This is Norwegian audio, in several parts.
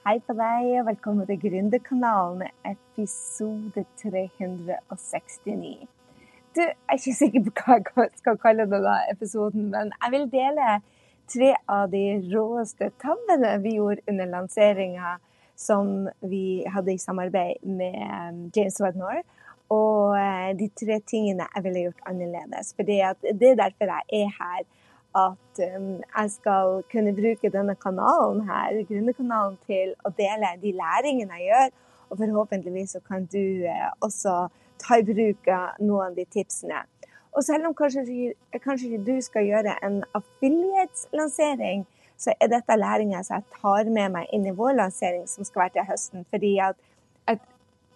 Hei på deg, og velkommen til Gründerkanalen, episode 369. Du, Jeg er ikke sikker på hva jeg skal kalle denne episoden, men jeg vil dele tre av de råeste tabbene vi gjorde under lanseringa som vi hadde i samarbeid med um, James Wagner. Og eh, de tre tingene jeg ville gjort annerledes. For det er derfor jeg er her at um, jeg skal kunne bruke denne kanalen her, Grunnekanalen, til å dele de læringene jeg gjør. Og forhåpentligvis så kan du uh, også ta i bruk noen av de tipsene. Og selv om kanskje, kanskje du skal gjøre en affiliates-lansering, så er dette læringa som jeg tar med meg inn i vår lansering, som skal være til høsten. fordi jeg,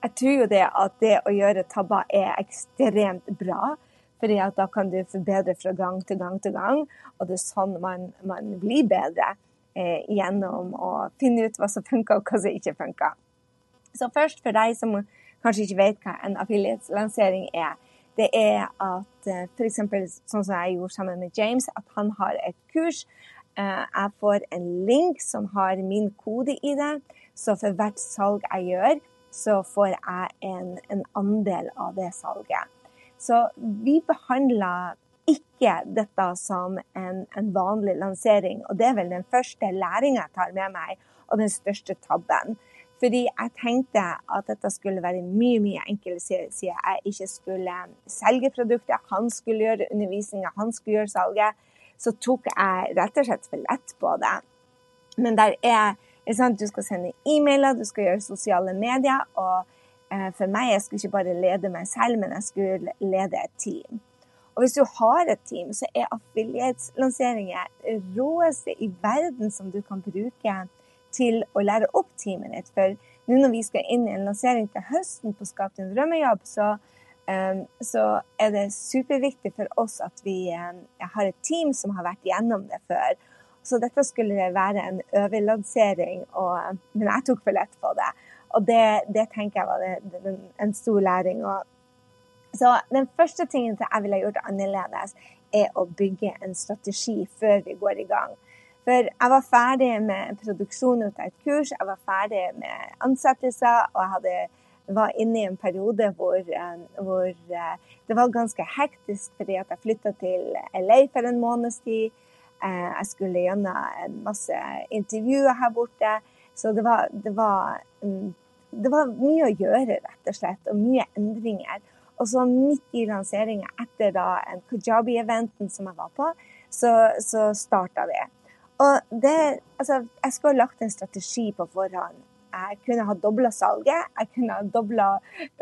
jeg tror jo det at det å gjøre tabber er ekstremt bra. Fordi at da kan du forbedre fra gang til gang til gang. Og det er sånn man, man blir bedre eh, gjennom å finne ut hva som funker og hva som ikke funker. Så først for deg som kanskje ikke vet hva en affiliate-lansering er. Det er at eh, f.eks. sånn som jeg gjorde sammen med James, at han har et kurs. Eh, jeg får en link som har min kode i det. Så for hvert salg jeg gjør, så får jeg en, en andel av det salget. Så vi behandla ikke dette som en, en, vanlig lansering. Og det er vel den første læringa jeg tar med meg, og den største tabben. Fordi jeg tenkte at dette skulle være mye mye enklere siden jeg ikke skulle selge produktet. Han skulle gjøre undervisninga, han skulle gjøre salget. Så tok jeg rett og slett for lett på det. Men der er, er sant, du skal sende e-mailer, du skal gjøre sosiale medier. og for meg. Jeg skulle ikke bare lede meg selv, men jeg skulle lede et team. Og hvis du har et team, så er affiliatelanseringer råeste i verden som du kan bruke til å lære opp teamet ditt. For nå når vi skal inn i en lansering til høsten på Skap din drømmejobb, så, um, så, er det superviktig for oss at vi um, har et team som har vært gjennom det før. Så dette skulle være en overlansering, men jeg tok for lett på det. Og det, det tenker jeg var det, det, en stor læring. Og, så den første tingen jeg ville gjort annerledes, er å bygge en strategi før vi går i gang. For jeg var ferdig med produksjon av et kurs, jeg var ferdig med ansettelser, og jeg hadde, var inne i en periode hvor, eh, hvor eh, det var ganske hektisk fordi jeg flytta til LA for en måneds tid. Eh, jeg skulle gjennom en masse intervjuer her borte. Så det var, det var mm, det var mye å gjøre, rett og slett, og mye endringer. Og så midt i lanseringa, etter da en Kajabi-eventen som jeg var på, så, så starta vi. Og det, altså, jeg skulle ha lagt en strategi på forhånd. Jeg kunne ha dobla salget, jeg kunne ha dobla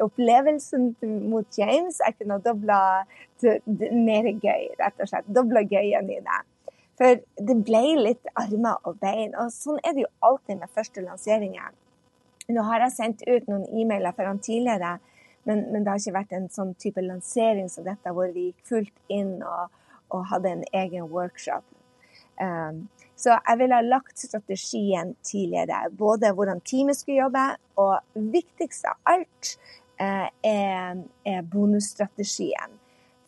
opplevelsen mot James. Jeg kunne ha dobla mer gøy, rett og slett. Dobla gøyen i det. For det ble litt armer og bein. Og sånn er det jo alltid med første lanseringer. Nå har jeg sendt ut noen e-mailer for han tidligere, men, men, det har ikke vært en sånn type lansering som dette, hvor vi gikk fullt inn og, og hadde en egen workshop. Um, så jeg ville ha lagt strategien tidligere. Både hvordan teamet skulle jobbe, og viktigst av alt uh, er, er, bonusstrategien.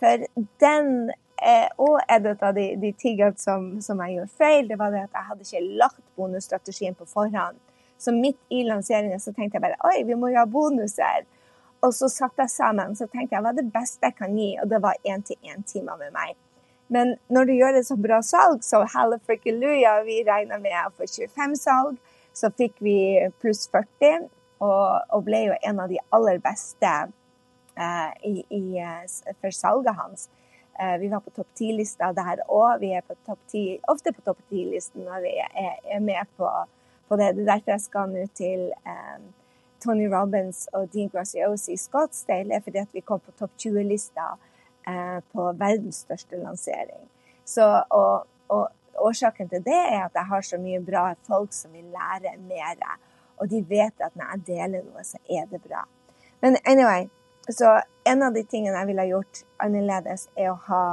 For den eh, og en av de, de tingene som, som, jeg gjorde feil, det var det at jeg hadde ikke lagt bonusstrategien på forhånd. Så midt i lanseringen så tenkte jeg bare oi, vi må jo ha bonuser. Og så satte jeg sammen så tenkte jeg hva er det beste jeg kan gi, og det var én-til-én-timer med meg. Men når du gjør et så bra salg, så halleluja, vi regna med å få 25 salg. Så fikk vi pluss 40, og, og ble jo en av de aller beste uh, i, i, eh, for salget hans. Uh, vi var på topp ti-lista der òg. Vi er på topp 10, ofte på topp ti-listen når vi er, er med på på det. Det er derfor jeg skal nå til um, Tony Robins og Dean Graziosi i Scottsdale, fordi at vi kom på topp 20-lista uh, på verdens største lansering. Så, og, og, årsaken til det er at jeg har så mye bra folk som vil lære mer. Og de vet at når jeg deler noe, så er det bra. Men anyway, så en av de tingene jeg ville gjort annerledes, er å ha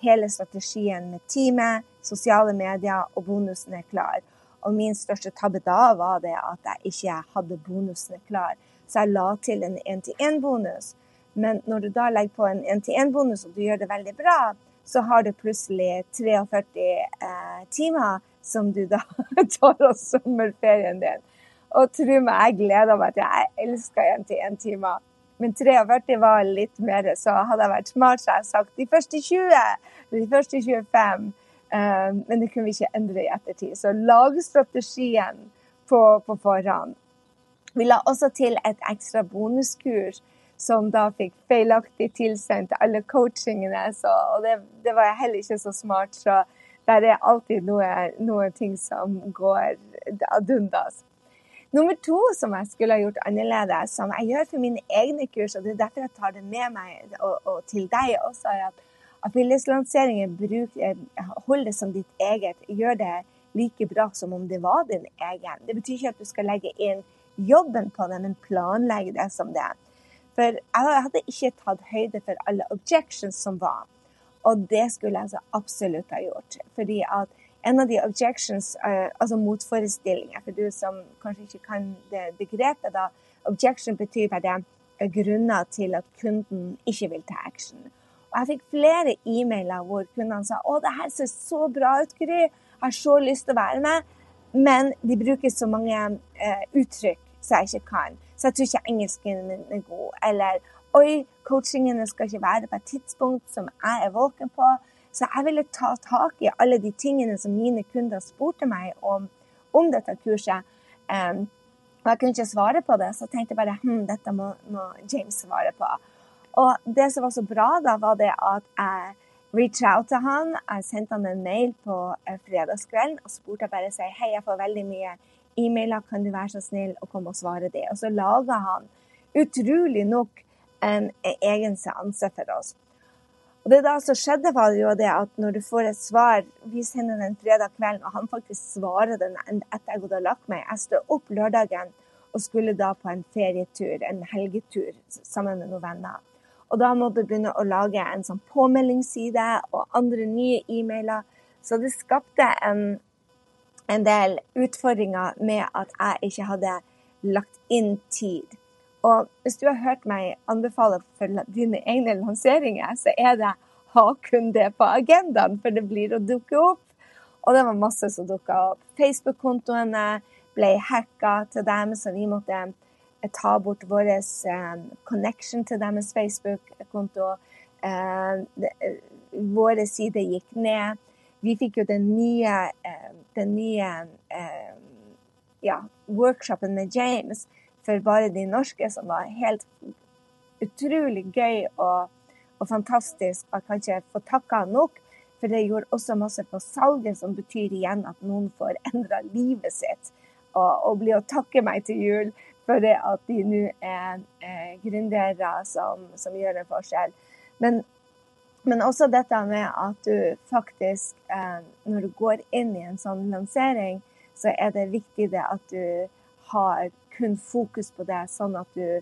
hele strategien med teamet, sosiale medier og bonusen er klar. Og min største tabbe da var det at jeg ikke hadde bonusene klar. Så jeg la til en én-til-én-bonus. Men når du da legger på en én-til-én-bonus og du gjør det veldig bra, så har du plutselig 43 eh, timer som du da tar av sommerferien din. Og tro meg, jeg gleder meg til Jeg elsker én-til-én-timer. Men 43 var litt mer, så hadde jeg vært smart, så jeg sagt de første 20. De første 25. Uh, men det kunne vi ikke endre i ettertid. Så lag strategien på, på forhånd. Vi la også til et ekstra bonuskurs som da fikk feilaktig tilsendt alle coachingene. Så, og det, det, var heller ikke så smart. Så der er alltid noe ting som går ad undas. Nummer to som jeg skulle ha gjort annerledes, som jeg gjør for mine egne kurs, og det er derfor jeg tar det med meg og, og til deg også, er at affiliaslanseringen hold det som ditt eget. Gjør det like bra som om det var din egen. Det betyr ikke at du skal legge inn jobben på det, men planlegge det som det. For jeg hadde ikke tatt høyde for alle objections som var. Og det skulle jeg så absolutt ha gjort. Fordi at en av de objections, uh, altså motforestillinger, for du som kanskje ikke kan det begrepet, da, objection betyr bare grunner til at kunden ikke vil ta action. Og jeg fikk flere e-mailer hvor kundene sa å, det her ser så bra ut, Gry, jeg har så lyst til å være med, men de bruker så mange eh, uttrykk som jeg ikke kan, så jeg tror ikke engelsken min er god. Eller oi, coachingene skal ikke være på et tidspunkt som jeg er våken på. Så jeg ville ta tak i alle de tingene som mine kunder spurte meg om, om dette kurset. Um, og jeg kunne ikke svare på det, så jeg tenkte bare hm, dette må, må, James svare på. Og det som var så bra, da, var det at jeg reached out til han. Jeg sendte han en mail på eh, fredagskvelden og spurte jeg bare si hei, jeg får veldig mye e-mailer, kan du være så snill å komme og svare det? Og så laga han utrolig nok en egen seanse for oss. Og det da som skjedde, var jo det at når du får et svar Vi sender den fredag kvelden, og han faktisk svarer den etter jeg hadde lagt meg. Jeg står opp lørdagen og skulle da på en ferietur, en helgetur, sammen med noen venner. Og da måtte du begynne å lage en sånn påmeldingsside og andre nye e-mailer. Så det skapte en, en del utfordringer med at jeg ikke hadde lagt inn tid. Og hvis du har hørt meg anbefale for dine egne lanseringer, så er det ha kun det på agendaen, for det blir å dukke opp. Og det var masse som dukka opp. Facebook-kontoene ble hacka til dem, så vi måtte ta bort vår um, connection til deres Facebook-konto. Uh, våre sider gikk ned. Vi fikk jo den nye, den nye ja, workshopen med James for bare de norske, som var helt utrolig gøy og, og fantastisk. Jeg kan ikke få takka nok, for det gjorde også masse på salget, som betyr igjen at noen får endra livet sitt. Og, og blir å takke meg til jul for at de nå er, eh, gründere som, som, gjør en forskjell. Men, men, også dette med at du faktisk, eh, når du går inn i en sånn lansering, så er det viktig det at du har kun fokus på det, sånn at du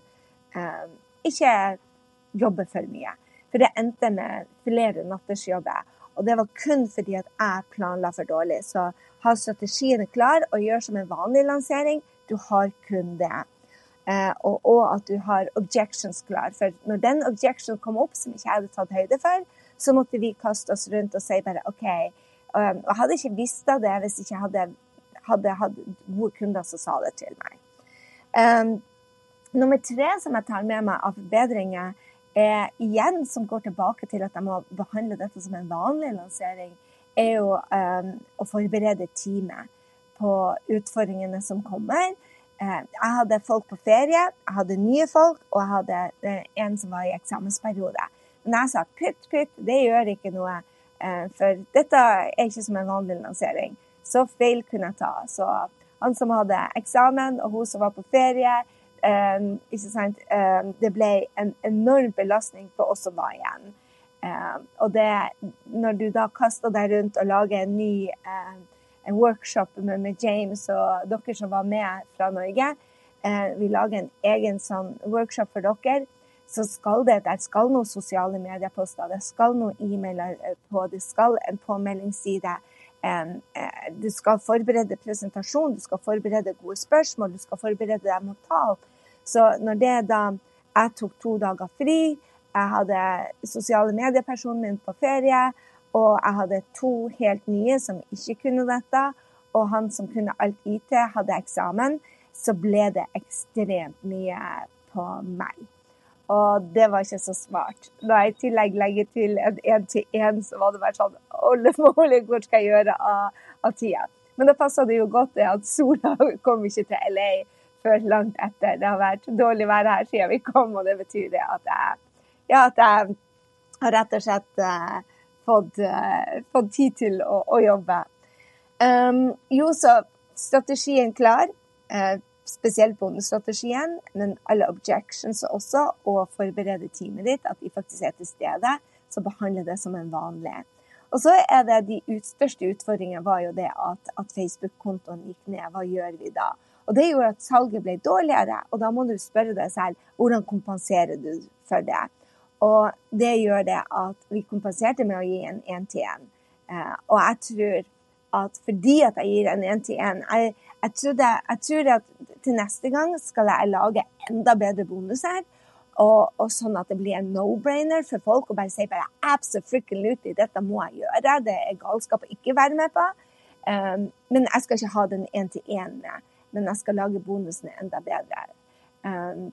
eh, ikke jobber for mye. For det endte med flere nattersjobber. Og det var kun fordi at jeg planla for dårlig. Så ha strategien klar og gjør som en vanlig lansering. Du har kun det. Eh, og, og, at du har objections klar. For når den objection kom opp, som ikke jeg hadde tatt høyde for, så måtte vi kaste oss rundt og si bare OK. Um, og jeg hadde ikke visst av det hvis ikke jeg hadde, hadde hatt gode kunder som sa det til meg. Um, nummer tre som jeg tar med meg av forbedringer, er igjen som går tilbake til at jeg må behandle dette som en vanlig lansering, er jo um, å forberede teamet på utfordringene som kommer. Uh, jeg hadde folk på ferie, jeg hadde nye folk, og jeg hadde uh, en som var i eksamensperiode. Men jeg sa pytt, pytt, det gjør ikke noe, uh, for dette er ikke som en vanlig lansering. Så feil kunne jeg ta. Så han som hadde eksamen, og hun som var på ferie. Um, um, det ble en enorm belastning for oss som var igjen. Um, og det, når du da kaster deg rundt og lager en ny en workshop med, med, James og dere som var med fra Norge, uh, vi lager en egen sånn workshop for dere, så skal det der skal noen sosiale medieposter, det skal noen e-mailer på, det skal en påmeldingsside. Eh, du skal forberede presentasjon, du skal forberede gode spørsmål, du skal forberede deg mentalt. Så når det da Jeg tok to dager fri, jeg hadde sosiale mediepersonen min på ferie, og jeg hadde to helt nye som ikke kunne dette, og han som kunne alt IT, hadde eksamen. så ble det ekstremt mye på meg. Og det var ikke så smart. Da jeg i tillegg legger til en én-til-én, så var det bare sånn Olle moly, hvor skal jeg gjøre av, av tida? Men da passa det jo godt det at sola kom ikke til LA før langt etter. Det har vært dårlig vær her siden vi kom, og det betyr det at jeg, ja, at jeg har rett og slett uh, fått, uh, fått, tid til å, å jobbe. Um, jo, så strategien klar. Uh, spesielt bondestrategien, men alle objections også, og forberede teamet ditt, at de faktisk er til stede. Så behandle det som en vanlig. Og så er det De ut, største utfordringene var jo det at, at Facebook-kontoen gikk ned. Hva gjør vi da? Og Det gjorde at salget ble dårligere, og da må du spørre deg selv hvordan kompenserer du for det. Og det gjør det at vi kompenserte med å gi en én-til-én. Eh, og jeg tror at fordi at jeg gir en én-til-én jeg, jeg, jeg, tror at til neste gang skal jeg lage enda bedre bonuser. Og, og sånn at det blir en no-brainer for folk å bare si bare absolutely, dette må jeg gjøre. Det er galskap å ikke være med på. Um, men jeg skal ikke ha den én-til-én med. Men jeg skal lage bonusene enda bedre. Um,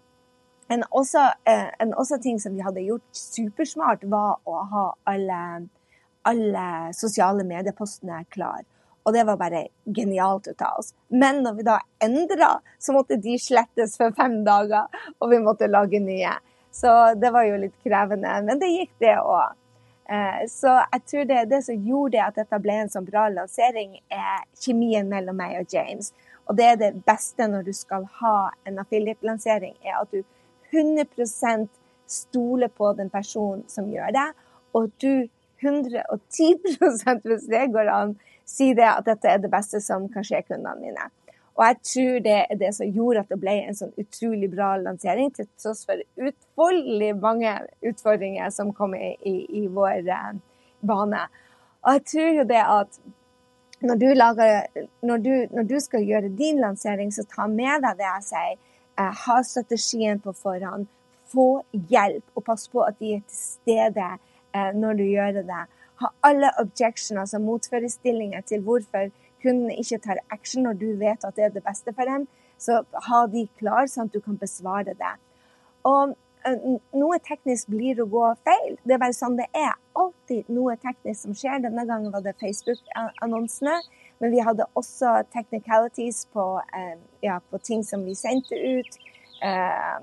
en, også, uh, en også ting som vi hadde gjort supersmart, var å ha alle alle sosiale mediepostene klar. Og det var bare genialt ut av oss. Men når vi da endra, så måtte de slettes for fem dager, og vi måtte lage nye. Så det var jo litt krevende. Men det gikk, det òg. Eh, så jeg tror det, det som gjorde at dette ble en sånn bra lansering, er kjemien mellom meg og James. Og det er det beste når du skal ha en affiliate-lansering, er at du 100% stoler på den personen som gjør det, og du 110 hvis det går an, si det at dette er det beste som kan skje kundene mine. Og jeg tror det er det som gjorde at det ble en sånn utrolig bra lansering, til tross for utfoldelig mange utfordringer som kom i, i, i vår eh, bane. Og jeg tror jo det at når du, lager, når, du, når du, skal gjøre din lansering, så ta med deg det jeg sier. Ha strategien på forhånd. Få hjelp, og pass på at de er til stede eh, når du gjør det ha alle objections, altså motforestillinger til hvorfor kundene ikke tar action når du vet at det er det beste for dem. Så ha de klar, sånn at du kan besvare det. Og eh, noe teknisk blir å gå feil. Det er bare sånn det er. Alltid noe teknisk som skjer. Denne gangen var det Facebook-annonsene. Men vi hadde også technicalities på, eh, ja, på ting som vi sendte ut. Eh,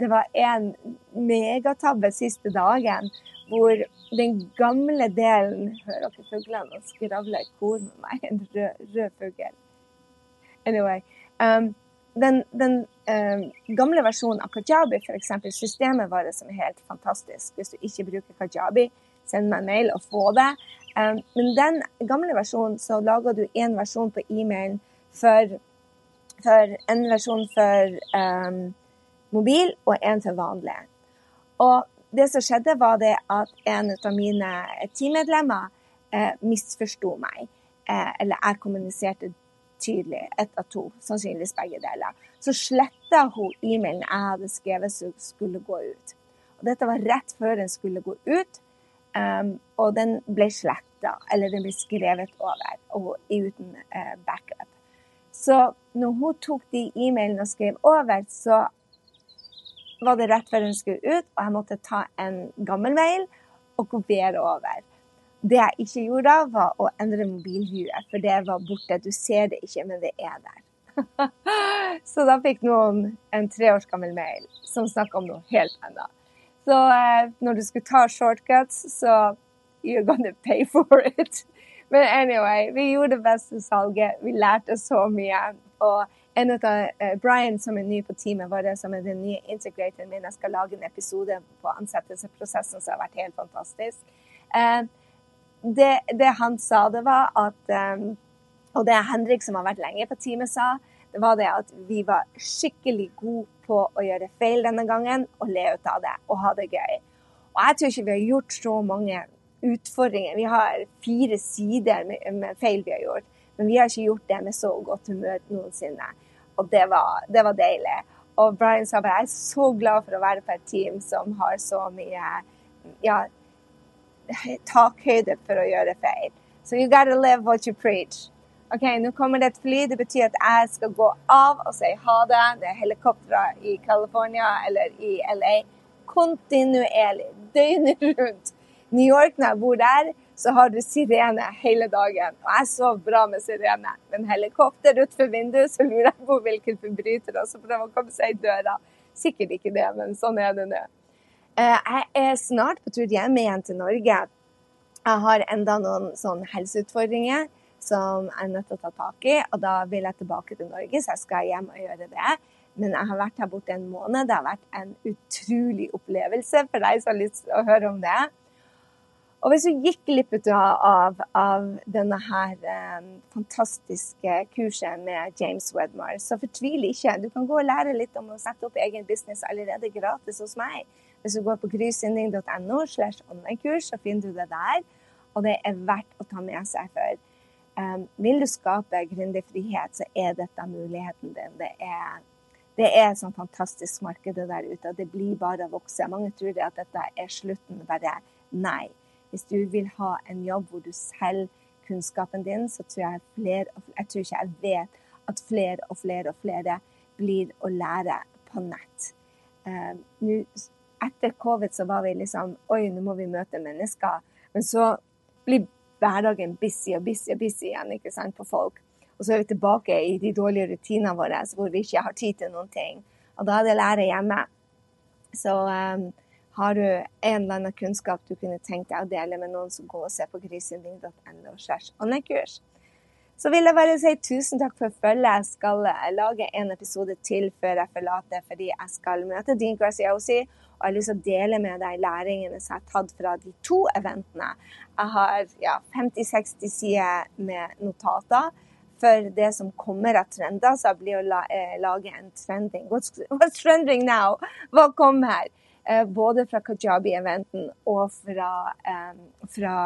det var en megatabbe siste dagen hvor den gamle delen Hører dere fuglene og skravler i kor med meg? En rød, rød fugl. Anyway. Um, den, den um, gamle versjonen av kajabi, f.eks. systemet vårt som er helt fantastisk. Hvis du ikke bruker kajabi, send meg en mail og få det. Um, men den gamle versjonen, så lager du én versjon på e-mailen for, for, en versjon for um, mobil og en for vanlig. Og det som skjedde, var det at en av mine teammedlemmer eh, misforsto meg. Eh, eller jeg kommuniserte tydelig, ett av to, sannsynligvis begge deler. Så sletta hun e-mailen jeg hadde skrevet som skulle gå ut. Og dette var rett før den skulle gå ut, um, og den ble sletta, eller den ble skrevet over, og uten uh, backup. Så når hun tok de e-mailene og skrev over, så var det rett før hun skulle ut, og jeg måtte ta en gammel mail og kopiere over. Det jeg ikke gjorde da, var å endre mobilhuet, for det var borte. Du ser det ikke, men det er der. så da fikk noen en tre års gammel mail som snakka om noe helt annet. Så uh, når du skulle ta shortcuts, så you're gonna pay for it. Men anyway, vi gjorde det beste salget. Vi lærte så mye. Og en av uh, Brian, som er ny på teamet vårt, som er den nye integratoren min, jeg skal lage en episode på ansettelsesprosessen som har vært helt fantastisk. Uh, det, det, han sa, det var at um, Og det Henrik, som har vært lenge på teamet, sa, det var det at vi var skikkelig gode på å gjøre feil denne gangen og le ut av det og ha det gøy. Og jeg tror ikke vi har gjort så mange utfordringer. Vi har fire sider med, med feil vi har gjort. Men vi har ikke gjort det med så godt humør noensinne. Og det var, det var deilig. Og Brian sa bare jeg er så glad for å være på et team som har så mye ja, takhøyde for å gjøre feil. So you gotta live what you preach. OK, nå kommer det et fly. Det betyr at jeg skal gå av og si ha det. Det er helikoptre i California eller i LA kontinuerlig, døgnet rundt. New York, når jeg bor der, så har du sirene hele dagen. Og jeg sov bra med sirene. Men helikopter utenfor vinduet, så lurer jeg på hvilken forbryter som prøver å komme seg i døra. Sikkert ikke det, men sånn er det nå. Eh, jeg er snart på tur hjem igjen til Norge. Jeg har enda noen sånne helseutfordringer som jeg er nødt til å ta tak i. Og da vil jeg tilbake til Norge, så jeg skal hjem og gjøre det. Men jeg har vært her borte en måned. Det har vært en utrolig opplevelse for deg som har lyst til å høre om det. Og hvis du gikk glipp av, av, denne her eh, fantastiske kurset med James Wedmore, så fortvil ikke. Du kan gå og lære litt om å sette opp egen business allerede gratis hos meg. Hvis du går på grysynding.no slash online-kurs, så finner du det der. Og det er verdt å ta med seg for vil du skape gründerfrihet, så er dette muligheten din. Det er, det er et sånn fantastisk marked der ute. Det blir bare å vokse. Mange tror at dette er slutten. Bare nei. Hvis du vil ha en jobb hvor du selger kunnskapen din, så tror jeg flere Jeg tror ikke jeg vet at flere og flere og flere blir å lære på nett. Nu, etter covid så var vi liksom Oi, nå må vi møte mennesker. Men så blir hverdagen busy og busy og busy igjen ikke sant, på folk. Og så er vi tilbake i de dårlige rutinene våre hvor vi ikke har tid til noen ting. Og da er det lære hjemme. Så um, har du en eller annen kunnskap du kunne tenkt deg å dele med noen, så gå og se på grisinding.no. Så vil jeg bare si tusen takk for følget. Jeg skal eh, lage en episode til før jeg forlater, fordi jeg skal møte Dean Graziosi. Og jeg har lyst til å dele med deg læringene som jeg har tatt fra de to eventene. Jeg har ja, 50-60 sider med notater for det som kommer av trender. Så jeg blir å eh, lage en trending. What's trending now? Hva kommer? Eh, både fra Kajabi-eventen og fra, um, fra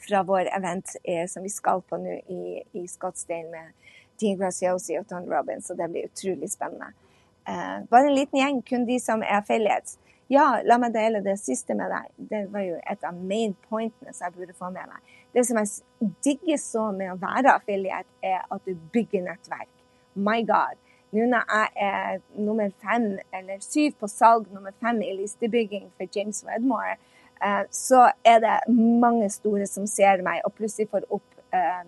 fra vår event eh, som vi skal på nå i, i Scottsdale med Dean Graciosi og Don Robins, og det blir utrolig spennende. Eh, bare en liten gjeng, kun de som er affiliates. Ja, la meg dele det siste med deg. Det var jo et av main pointene som jeg burde få med meg. Det som jeg digger så med å være affiliate, er at du bygger nettverk. My God. Nå når jeg er nummer fem eller syv på salg, nummer fem i listebygging for James Wedmore, så er det mange store som ser meg, og plutselig får opp eh,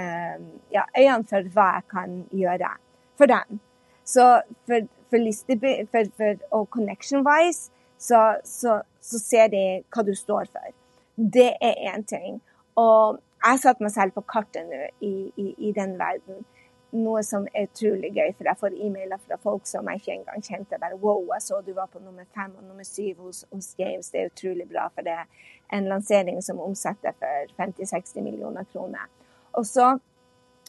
eh, ja, øynene for hva jeg kan gjøre for dem. Så for, for, for, for og connection-wise så, så, så, ser de hva du står for. Det er én ting. Og jeg satte meg selv på kartet nå i, i, i den verden noe som er utrolig gøy, for jeg får e-mailer fra folk som jeg ikke engang kjente. bare, wow, jeg så du var på nummer fem og nummer syv hos, hos James. Det er utrolig bra, for det er en lansering som omsetter for 50-60 millioner kroner. Og så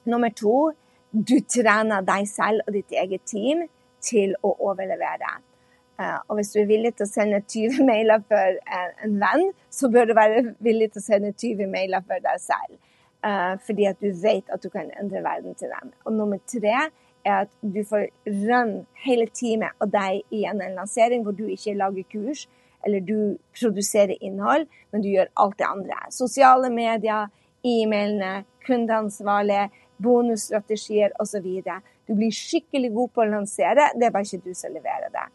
nummer to, du trener deg selv og ditt eget team til å overlevere. Uh, og hvis du er villig til å sende 20 mailer for en, en venn, så bør du være villig til å sende 20 mailer for deg selv. Uh, fordi at du vet at du kan endre verden til dem. Og nummer tre er at du får run hele teamet og deg igjen en lansering hvor du ikke lager kurs eller du produserer innhold, men du gjør alt det andre. Sosiale medier, e-mailene, kundeansvarlige, bonusstrategier osv. Du blir skikkelig god på å lansere, det er bare ikke du som leverer det.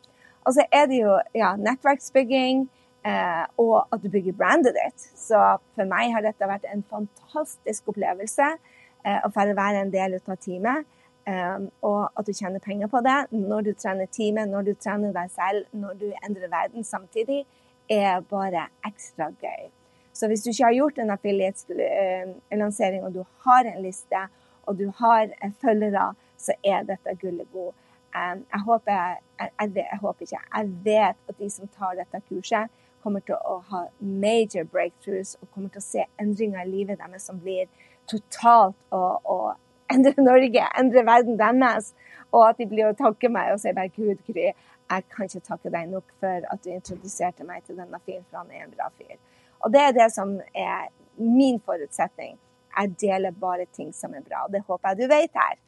Og så er det jo ja, nettverksbygging. Eh, og at du bygger brandet ditt. Så for meg har dette vært en fantastisk opplevelse eh, å få være en del av teamet. Um, og at du tjener penger på det når du trener teamet, når du trener deg selv, når du endrer verden samtidig, er bare ekstra gøy. Så hvis du ikke har gjort en affiliate-lansering, og du har en liste, og du har følgere, så er dette gullet god. Jeg håper jeg, jeg, jeg, håper ikke, jeg vet at de som tar dette kurset, kommer til å ha major breakthroughs og kommer til å se endringer i livet deres som blir totalt å, endre Norge, endre verden deres. Og at de blir å takke meg og si bare Gud, Gry, jeg kan ikke takke deg nok for at du introduserte meg til denne fyren, for han er en bra fyr. Og det er det som er min forutsetning. Jeg deler bare ting som er bra. og Det håper jeg du vet her.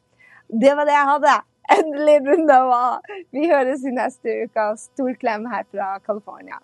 Det var det jeg hadde. Endelig runde av. Vi høres i neste uke. Stor klem her fra California.